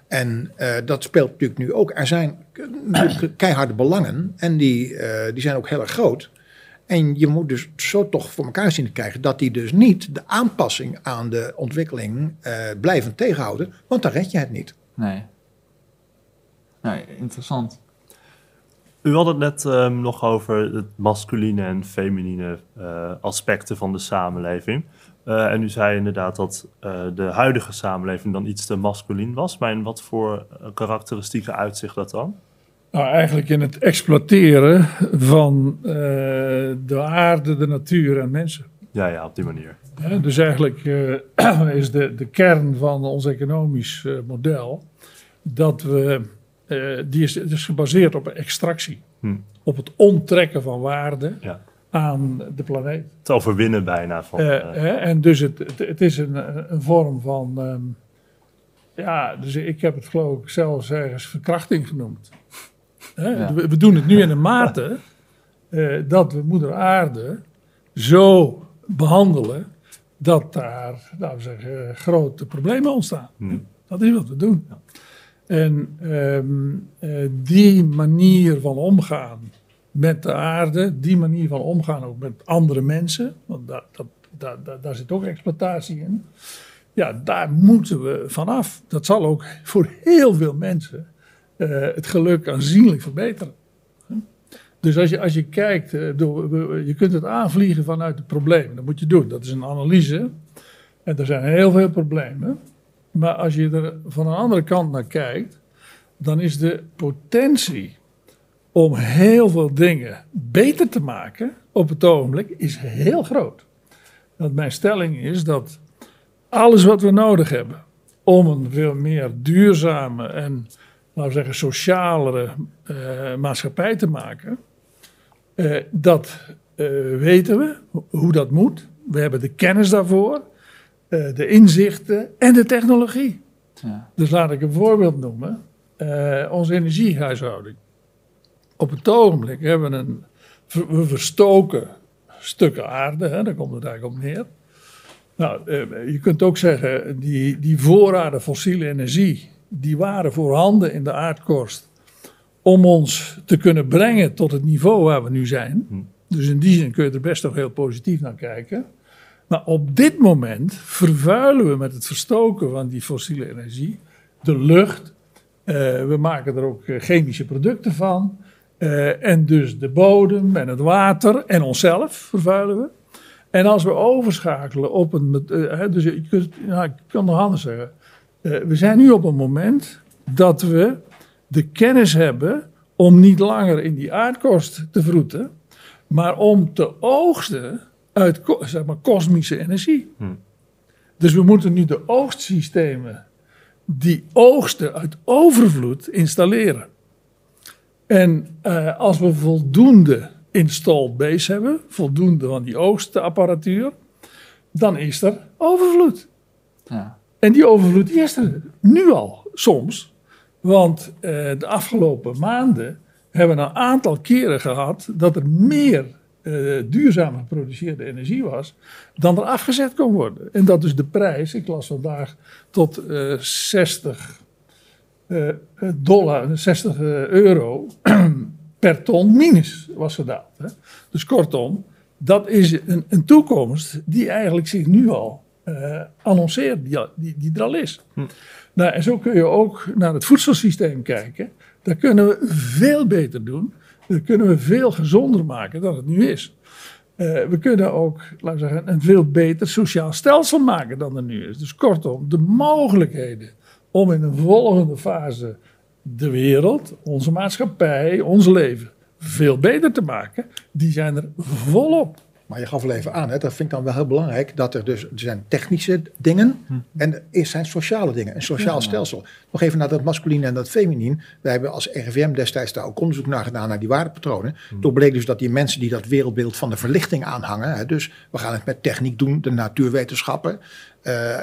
En eh, dat speelt natuurlijk nu ook. Er zijn keiharde belangen en die, die zijn ook heel erg groot. En je moet dus zo toch voor elkaar zien te krijgen dat die dus niet de aanpassing aan de ontwikkeling blijven tegenhouden, want dan red je het niet. Nee. Interessant. U had het net ehm, nog over het masculine en feminine eh, aspecten van de samenleving. Eh, en u zei inderdaad dat eh, de huidige samenleving dan iets te masculien was. Maar in wat voor karakteristieken uitzicht dat dan? Nou, eigenlijk in het exploiteren van eh, de aarde, de natuur en mensen. Ja, ja, op die manier. Hè, dus eigenlijk eh, is de, de kern van ons economisch eh, model dat we, eh, die is, is gebaseerd op extractie. Hm. Op het onttrekken van waarde Ja. aan de planeet. Het overwinnen bijna van... Eh, eh, en dus het, het, het is een, een vorm van, ehm, ja, dus ik heb het geloof ik zelfs ergens verkrachting genoemd. Hè, Ja. we, we doen het nu in een mate eh, dat we moeder aarde zo behandelen dat daar, laten we zeggen, grote problemen ontstaan. hm. Dat is wat we doen. En ehm, eh, die manier van omgaan met de aarde, die manier van omgaan ook met andere mensen, want daar, zit ook exploitatie in. Ja, daar moeten we vanaf. Dat zal ook voor heel veel mensen eh, het geluk aanzienlijk verbeteren. Dus als je, als je kijkt, eh, je kunt het aanvliegen vanuit de problemen. Dat moet je doen. Dat is een analyse. En er zijn heel veel problemen. Maar als je er van een andere kant naar kijkt, dan is de potentie om heel veel dingen beter te maken op het ogenblik is heel groot. Want mijn stelling is dat alles wat we nodig hebben om een veel meer duurzame en, laten we zeggen, socialere eh, maatschappij te maken, eh, dat eh, weten we, ho- hoe dat moet. We hebben de kennis daarvoor, eh, de inzichten en de technologie. Ja. Dus laat ik een voorbeeld noemen. Eh, onze energiehuishouding. Op het ogenblik hebben we een. We verstoken stukken aarde, hè, daar komt het eigenlijk op neer. Nou, eh, je kunt ook zeggen, die, die voorraden fossiele energie, die waren voorhanden in de aardkorst om ons te kunnen brengen tot het niveau waar we nu zijn. Dus in die zin kun je er best nog heel positief naar kijken. Maar op dit moment vervuilen we met het verstoken van die fossiele energie de lucht. Eh, we maken er ook eh, chemische producten van. Eh, en dus de bodem en het water en onszelf vervuilen we. En als we overschakelen op een. dus je kunt, nou, ik kan nog anders zeggen. We zijn nu op een moment dat we de kennis hebben om niet langer in die aardkorst te vroeten, maar om te oogsten uit zeg maar, kosmische energie. Dus we moeten nu de oogstsystemen die oogsten uit overvloed installeren. En eh, als we voldoende installed base hebben, voldoende van die oogstapparatuur, dan is er overvloed. Ja. En die overvloed die is er nu al soms. Want eh, de afgelopen maanden hebben we een aantal keren gehad dat er meer eh, duurzaam geproduceerde energie was, dan er afgezet kon worden. En dat dus de prijs, ik las vandaag, tot eh 60 eh, dollar, 60 euro per ton minus was gedaald. Hè. Dus kortom, dat is een, een toekomst die eigenlijk zich nu al eh annonceert, die, die, die er al is. Nou, en zo kun je ook naar het voedselsysteem kijken. Daar kunnen we veel beter doen. Dat kunnen we veel gezonder maken dan het nu is. Eh, we kunnen ook, laten we zeggen, een veel beter sociaal stelsel maken dan er nu is. Dus kortom, de mogelijkheden om in een volgende fase de wereld, onze maatschappij, ons leven veel beter te maken, die zijn er volop. Maar je gaf al even aan, hè, dat vind ik dan wel heel belangrijk, dat er dus er zijn technische dingen en er zijn sociale dingen, een sociaal stelsel. Nog even naar dat masculine en dat feminien. Wij hebben als RIVM destijds daar ook onderzoek naar gedaan, naar die waardepatronen. Toen bleek dus dat die mensen die dat wereldbeeld van de verlichting aanhangen, hè, dus we gaan het met techniek doen, de natuurwetenschappen,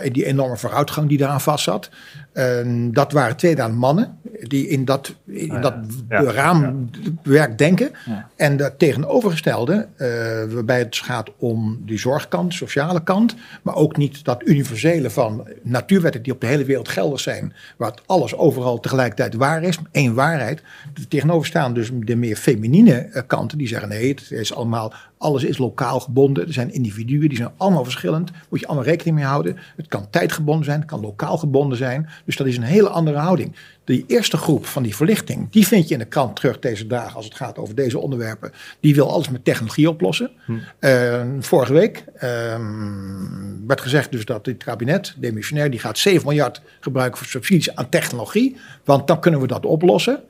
en die enorme vooruitgang die daaraan vast zat. eh, dat waren tweedaan mannen die in dat, in Ah, dat ja. Ja. raamwerk denken. Ja. En dat tegenovergestelde, eh, waarbij het gaat om die zorgkant, sociale kant, maar ook niet dat universele van natuurwetten die op de hele wereld geldig zijn, waar alles overal tegelijkertijd waar is, één waarheid. Er tegenover staan dus de meer feminine eh, kanten die zeggen nee, het is allemaal, alles is lokaal gebonden. Er zijn individuen, die zijn allemaal verschillend, moet je allemaal rekening mee houden. Het kan tijdgebonden zijn, het kan lokaal gebonden zijn. Dus dat is een hele andere houding. Die eerste groep van die verlichting, die vind je in de krant terug deze dagen als het gaat over deze onderwerpen. Die wil alles met technologie oplossen. Eh, vorige week ehm, werd gezegd dus dat dit kabinet, demissionair, die gaat 7 miljard gebruiken voor subsidies aan technologie. Want dan kunnen we dat oplossen.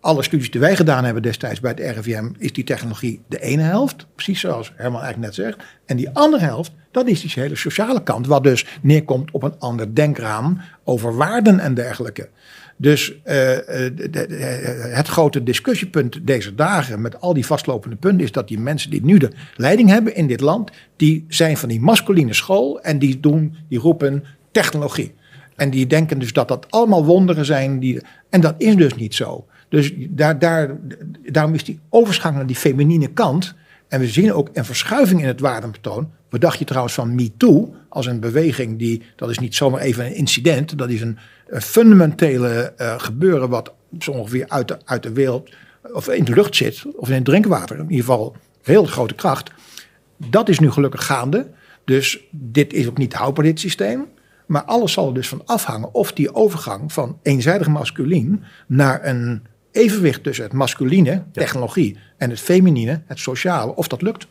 Alle studies die wij gedaan hebben destijds bij het RIVM, is die technologie de ene helft. Precies zoals Herman eigenlijk net zegt. En die andere helft, dat is die hele sociale kant. Wat dus neerkomt op een ander denkraam over waarden en dergelijke. Dus eh, eh, de- het grote discussiepunt deze dagen met al die vastlopende punten is dat die mensen die nu de leiding hebben in dit land, die zijn van die masculine school en die doen, die roepen technologie. En die denken dus dat dat allemaal wonderen zijn. Die, en dat is dus niet zo. Dus daar, daar, daarom is die overschakkeling naar die feminine kant. En we zien ook een verschuiving in het waardepatroon. Wat dacht je trouwens van MeToo? Als een beweging die, dat is niet zomaar even een incident. Dat is een, een fundamentele eh, gebeuren wat zo ongeveer uit de, uit de wereld, of in de lucht zit. Of in het drinkwater. In ieder geval heel grote kracht. Dat is nu gelukkig gaande. Dus dit is ook niet houdbaar, dit systeem. Maar alles zal er dus van afhangen of die overgang van eenzijdig masculien naar een evenwicht tussen het masculine, technologie, en het feminine, het sociale, of dat lukt.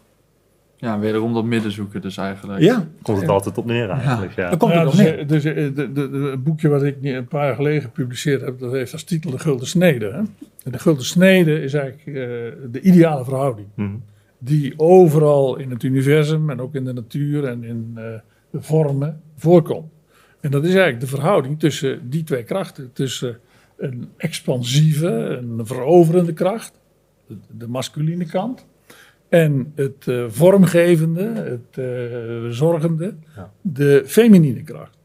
Ja, wederom dat midden zoeken dus eigenlijk. Ja, Komt het altijd op neer eigenlijk, ja. daar komt Ja, het nog dus, neer. eh, dus, eh, de, de, de- het boekje wat ik een paar jaar geleden gepubliceerd heb, dat heeft als titel De Gulden Snede. Hè? En de Gulden Snede is eigenlijk eh, de ideale verhouding. Mhm. Die overal in het universum en ook in de natuur en in eh, de vormen voorkomt. En dat is eigenlijk de verhouding tussen die twee krachten. Tussen een expansieve, een veroverende kracht, de, de masculine kant. En het eh, vormgevende, het eh, zorgende, Ja. de feminine kracht.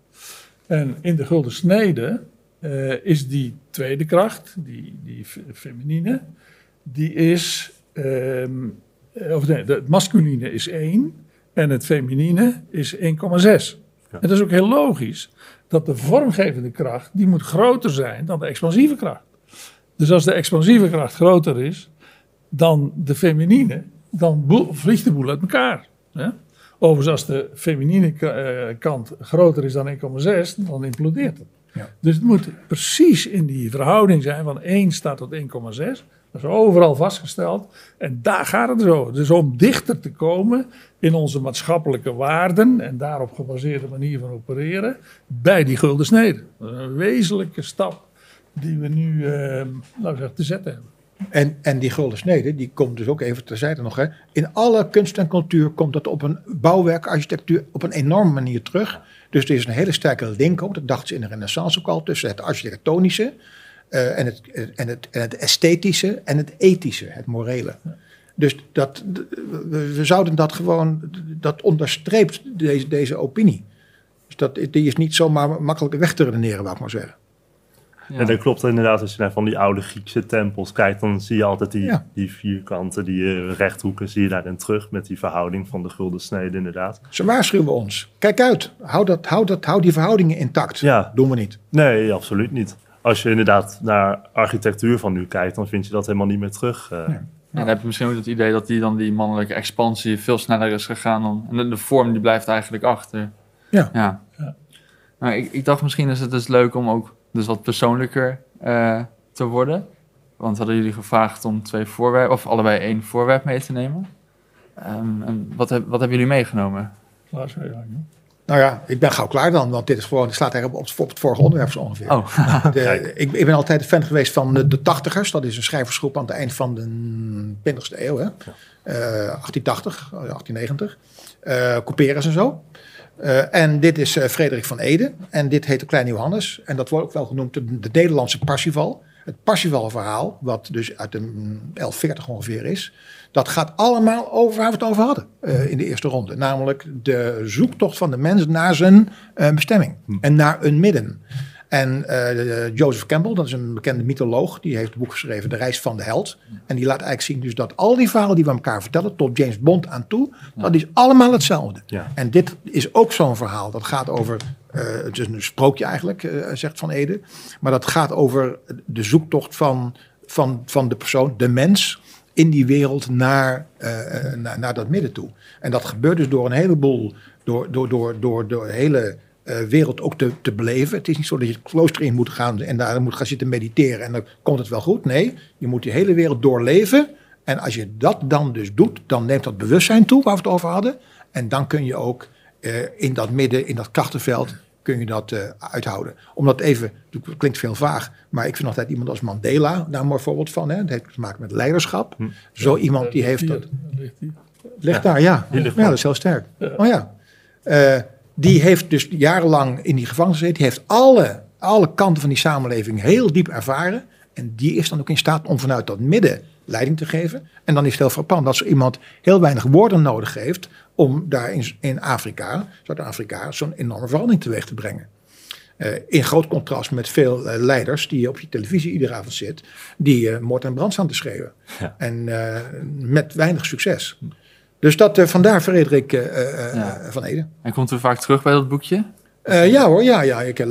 En in de gulden snede eh, is die tweede kracht, die, die fe- feminine, die is, ehm, eh, of nee, de- het masculine is 1 en het feminine is 1,6. Ja. En dat is ook heel logisch, dat de vormgevende kracht, die moet groter zijn dan de expansieve kracht. Dus als de expansieve kracht groter is dan de feminine, dan boel- vliegt de boel uit elkaar. Hè? Overigens, als de feminine eh, kant groter is dan 1,6, dan implodeert het. Ja. Dus het moet precies in die verhouding zijn van 1 staat tot 1,6. Dat is overal vastgesteld. En daar gaat het over. Dus om dichter te komen in onze maatschappelijke waarden en daarop gebaseerde manier van opereren bij die gulden snede. Een wezenlijke stap die we nu eh, zeggen, te zetten hebben. En, en die gulden snede, die komt dus ook even terzijde nog. Hè. In alle kunst en cultuur komt dat op een bouwwerk, architectuur, op een enorme manier terug. Dus er is een hele sterke link ook, dat dachten ze in de renaissance ook al, tussen het architectonische eh, en, het, en, het, en het esthetische en het ethische, het morele. Dus dat, we, zouden dat gewoon, dat onderstreept deze, deze opinie. Dus dat, die is niet zomaar makkelijk weg te redeneren, wou ik maar zeggen. Ja. En dat klopt inderdaad, als je naar van die oude Griekse tempels kijkt, dan zie je altijd die, Ja. die vierkanten, die eh, rechthoeken, zie je daarin terug met die verhouding van de gulden snede inderdaad. Ze waarschuwen ons. Kijk uit. Hou, dat, hou, dat, hou die verhoudingen intact. Ja. Doen we niet. Nee, absoluut niet. Als je inderdaad naar architectuur van nu kijkt, dan vind je dat helemaal niet meer terug. eh. Ja. En dan heb je misschien ook het idee dat die dan die mannelijke expansie veel sneller is gegaan dan. En de, de vorm die blijft eigenlijk achter. Ja. ja. Ja. Nou, ik, ik dacht misschien is het dus leuk om ook dus wat persoonlijker eh, te worden. Want hadden jullie gevraagd om twee voorwerpen, of allebei één voorwerp mee te nemen. Ehm, en wat, heb, wat hebben jullie meegenomen? Ja, ja. Nou ja, ik ben gauw klaar dan. Want dit is gewoon, slaat eigenlijk op, op het vorige onderwerp zo ongeveer. Oh, De, ik, ik ben altijd een fan geweest van de, de Tachtigers. Dat is een schrijversgroep aan het eind van de 20e eeuw. Hè? Eh, 1880, eh, 1890. Eh Couperus en zo. Eh, en dit is eh, Frederik van Ede. En dit heet de Kleine Johannes. En dat wordt ook wel genoemd de, de Nederlandse Parsifal. Het Parsifal-verhaal, wat dus uit de mm, 1140 ongeveer is. Dat gaat allemaal over waar we het over hadden eh, in de eerste ronde. Namelijk de zoektocht van de mens naar zijn eh, bestemming. En naar een midden. En eh, Joseph Campbell, dat is een bekende mytholoog, die heeft het boek geschreven De Reis van de Held. En die laat eigenlijk zien dus dat al die verhalen die we elkaar vertellen, tot James Bond aan toe, dat is allemaal hetzelfde. Ja. En dit is ook zo'n verhaal. Dat gaat over, het is een sprookje eigenlijk, zegt Van Ede. Maar dat gaat over de zoektocht van, van, van de persoon, de mens, in die wereld naar, eh, eh, naar, naar dat midden toe. En dat gebeurt dus door een heleboel, door, door, door, door, door de hele eh, wereld ook te, te beleven. Het is niet zo dat je het klooster in moet gaan en daar moet gaan zitten mediteren en dan komt het wel goed. Nee, je moet die hele wereld doorleven. En als je dat dan dus doet, dan neemt dat bewustzijn toe waar we het over hadden. En dan kun je ook in dat midden, in dat krachtenveld, kun je dat eh, uithouden. Omdat even, het klinkt veel vaag, maar ik vind altijd iemand als Mandela daar een mooi voorbeeld van. Hè? Dat heeft te maken met leiderschap. Zo iemand die heeft ligt dat. ligt. Ligt daar, ja. ja, dat is heel sterk. Oh ja. Eh, die heeft dus jarenlang in die gevangenis gezeten. Die heeft alle, alle kanten van die samenleving heel diep ervaren. En die is dan ook in staat om vanuit dat midden leiding te geven. En dan is het heel frappant dat zo iemand heel weinig woorden nodig heeft om daar in, in Afrika, Zuid-Afrika, zo'n enorme verandering teweeg te brengen. Eh, in groot contrast met veel eh, leiders die je op je televisie iedere avond zit, die eh, moord en brand staan te schreeuwen. Ja. En met weinig succes. Dus dat, vandaar Frederik Ja. van Ede. en komt u vaak terug bij dat boekje? Ja hoor, ja, ja. Ik,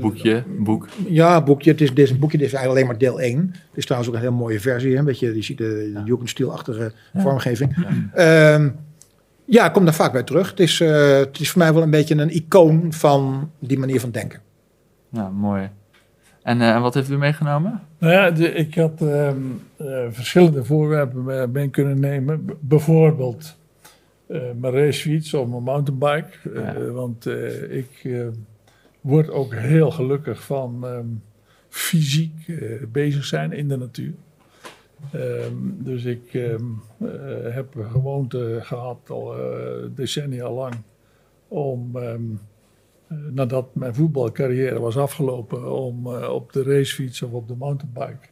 boekje, boek. Ja, boekje. Het is, dit is een boekje, dit is eigenlijk alleen maar deel 1. Het is trouwens ook een heel mooie versie. Hè? Een beetje, je ziet de, de Jugendstil-achtige vormgeving. Ja. Ja, ik kom daar vaak bij terug. Het is, eh, het is voor mij wel een beetje een icoon van die manier van denken. Ja, mooi. En eh, wat heeft u meegenomen? Nou ja, de- ik had ehm, eh, verschillende voorwerpen mee- kunnen nemen. B- bijvoorbeeld eh, mijn racefiets of mijn mountainbike. Ja. want eh, ik eh, word ook heel gelukkig van ehm, fysiek eh, bezig zijn in de natuur. Ehm, dus ik ehm, eh, heb een gewoonte gehad al eh, decennia lang om ehm, eh, nadat mijn voetbalcarrière was afgelopen, om op de racefiets of op de mountainbike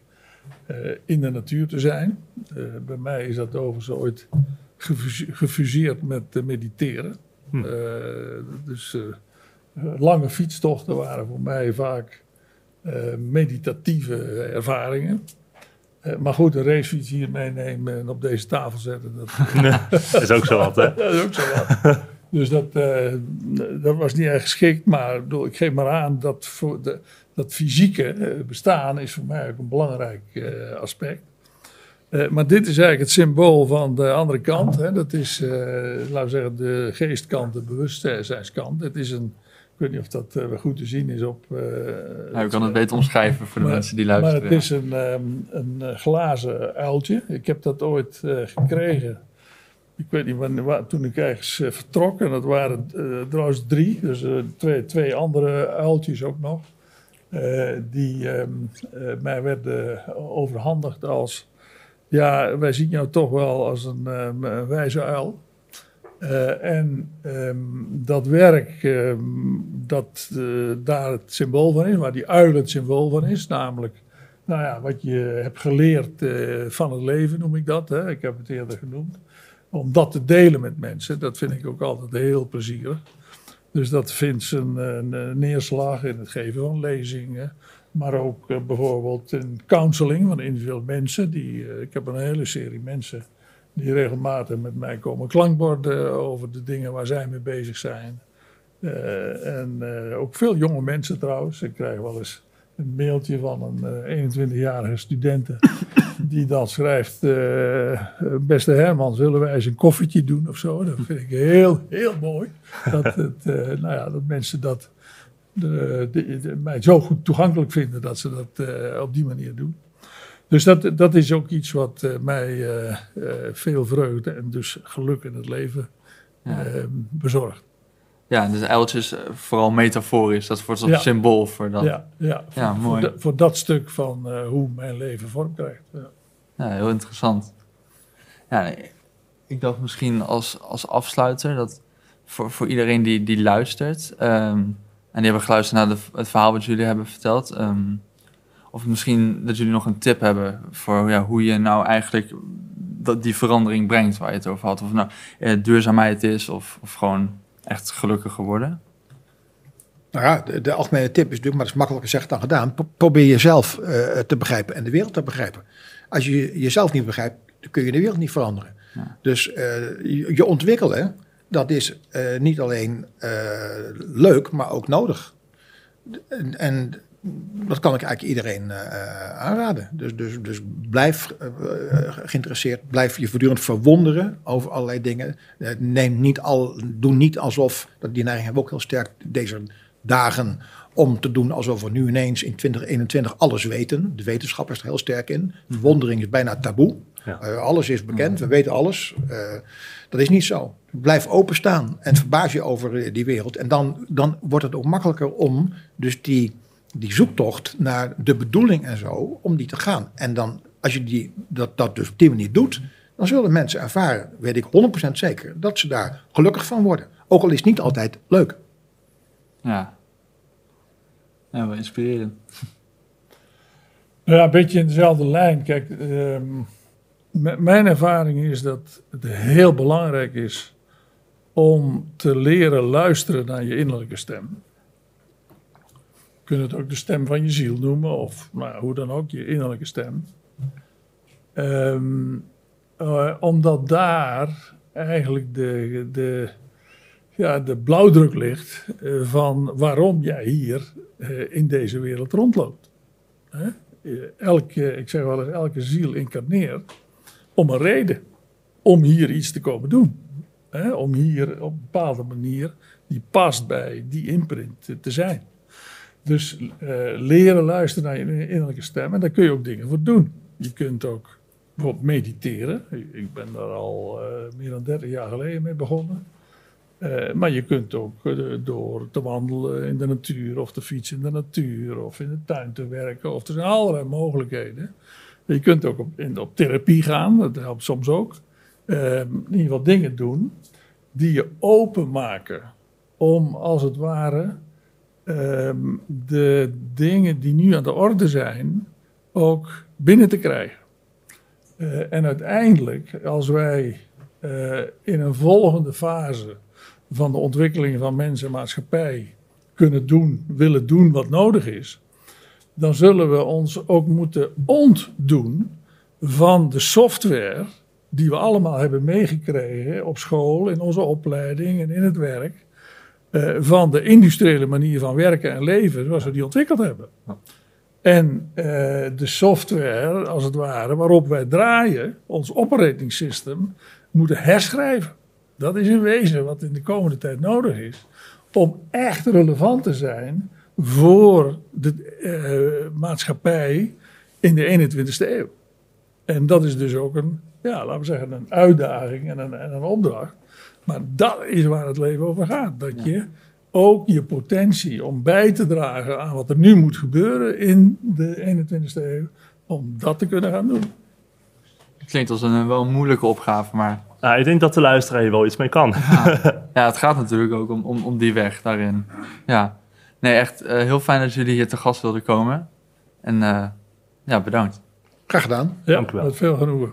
in de natuur te zijn. Bij mij is dat overigens ooit gefuse- gefuseerd met mediteren. Hm. Dus lange fietstochten waren voor mij vaak meditatieve ervaringen. Eh, maar goed, een racefiets hier meenemen en op deze tafel zetten, dat, is ook zo wat, hè? dat is ook zo wat. Dus dat, eh, dat was niet erg geschikt. Maar ik bedoel, ik geef maar aan dat voor de, dat fysieke eh, bestaan is voor mij ook een belangrijk aspect. Maar dit is eigenlijk het symbool van de andere kant. Hè. Dat is, laten we zeggen, de geestkant, de bewustzijnskant. Het is een, weet niet of dat eh, goed te zien is op... eh, Nou, u kan het beter omschrijven voor de maar- mensen die maar luisteren. het is een, ehm, een eh, glazen uiltje. Ik heb dat ooit gekregen. Ik weet niet wanneer, wa- toen ik ergens vertrok. En dat waren trouwens drie. Dus twee, twee andere uiltjes ook nog. die ehm, eh, mij werden overhandigd als... Ja, wij zien jou toch wel als een, ehm, een wijze uil. Eh, en ehm, dat werk, ehm, dat eh, daar het symbool van is, waar die uil het symbool van is, namelijk nou ja, wat je hebt geleerd eh, van het leven, noem ik dat. Hè? Ik heb het eerder genoemd. Om dat te delen met mensen, dat vind ik ook altijd heel plezierig. Dus dat vindt zijn eh, neerslag in het geven van lezingen, Maar ook bijvoorbeeld in counseling van individuele mensen. Die, ik heb een hele serie mensen die regelmatig met mij komen klankborden over de dingen waar zij mee bezig zijn. Eh, en eh, ook veel jonge mensen trouwens. Ik krijg wel eens een mailtje van een eh, 21-jarige studenten die dan schrijft: eh, Beste Herman, zullen wij eens een koffietje doen of zo? Dat vind ik heel, heel mooi. Dat, het, eh, nou ja, dat mensen dat de, de- de- mij zo goed toegankelijk vinden dat ze dat eh, op die manier doen. Dus dat, dat is ook iets wat eh, mij eh, eh, veel vreugde en dus geluk in het leven Ja. eh, bezorgt. Ja, dus uiltje is vooral metaforisch. Dat wordt zo'n Ja. symbool voor dat. Ja, ja, voor, Ja, voor voor dat stuk van hoe mijn leven vorm krijgt. Ja. Ja, heel interessant. Ja, ik dacht misschien als, als afsluiter dat voor, voor iedereen die, die luistert ehm, en die hebben geluisterd naar de, het verhaal wat jullie hebben verteld, ehm, of misschien dat jullie nog een tip hebben voor ja, hoe je nou eigenlijk dat, die verandering brengt waar je het over had. Of nou eh, duurzaamheid is of, of gewoon echt gelukkiger worden. Nou ja, de, de algemene tip is natuurlijk, maar dat is makkelijker gezegd dan gedaan. Pro- Probeer jezelf eh, te begrijpen en de wereld te begrijpen. Als je jezelf niet begrijpt, dan kun je de wereld niet veranderen. Ja. Dus eh, je, je ontwikkelen, dat is eh, niet alleen leuk, maar ook nodig. En, en dat kan ik eigenlijk iedereen eh, aanraden. Dus, dus, dus blijf eh, eh, geïnteresseerd, blijf je voortdurend verwonderen over allerlei dingen. Eh, neem niet al, doe niet alsof, dat die neiging hebben we ook heel sterk deze dagen, om te doen alsof we nu ineens in 2021 alles weten. De wetenschap is er heel sterk in. Verwondering is bijna taboe. Ja. Eh, alles is bekend, we weten alles. Eh, dat is niet zo. Blijf openstaan en verbaas je over eh, die wereld. En dan, dan wordt het ook makkelijker om dus die, die zoektocht naar de bedoeling en zo, om die te gaan. En dan, als je die, dat, dat dus op die manier doet, dan zullen mensen ervaren, weet ik 100% zeker, dat ze daar gelukkig van worden. Ook al is het niet altijd leuk. Ja. Ja, wel inspirerend. Nou ja, een beetje in dezelfde lijn. Kijk, ehm, mijn ervaring is dat het heel belangrijk is om te leren luisteren naar je innerlijke stem. Kunt het ook de stem van je ziel noemen, of nou, hoe dan ook, je innerlijke stem. Ehm, eh, omdat daar eigenlijk de, de, ja, de blauwdruk ligt eh, van waarom jij hier eh, in deze wereld rondloopt. Elke, ik zeg wel eens, elke ziel incarneert om een reden. Om hier iets te komen doen. Hè? Om hier op een bepaalde manier die past bij die imprint te zijn. Dus eh, leren luisteren naar je innerlijke stem. En daar kun je ook dingen voor doen. Je kunt ook bijvoorbeeld mediteren. Ik ben daar al eh, meer dan 30 jaar geleden mee begonnen. Eh, maar je kunt ook door te wandelen in de natuur, of te fietsen in de natuur, of in de tuin te werken. Of er zijn allerlei mogelijkheden. Je kunt ook op, op therapie gaan, dat helpt soms ook. Eh, in ieder geval dingen doen die je openmaken om als het ware ehm, de dingen die nu aan de orde zijn ook binnen te krijgen. Eh, en uiteindelijk, als wij eh, in een volgende fase van de ontwikkeling van mens en maatschappij kunnen doen, willen doen wat nodig is, dan zullen we ons ook moeten ontdoen van de software die we allemaal hebben meegekregen op school, in onze opleiding en in het werk, eh, van de industriële manier van werken en leven zoals we die ontwikkeld hebben. En eh, de software, als het ware, waarop wij draaien, ons operating system, moeten herschrijven. Dat is in wezen wat in de komende tijd nodig is. Om echt relevant te zijn voor de eh, maatschappij in de 21ste eeuw. En dat is dus ook een, ja, laten we zeggen, een uitdaging en een, en een opdracht. Maar dat is waar het leven over gaat. Dat je ook je potentie om bij te dragen aan wat er nu moet gebeuren in de 21ste eeuw, om dat te kunnen gaan doen. Het klinkt als een wel moeilijke opgave, maar Nou, ik denk dat de luisteraar hier wel iets mee kan. ja, het gaat natuurlijk ook om, om, om die weg daarin. Ja, nee, echt eh, heel fijn dat jullie hier te gast wilden komen. En eh, ja, bedankt. Graag gedaan. Ja, Dank u wel. met veel genoegen.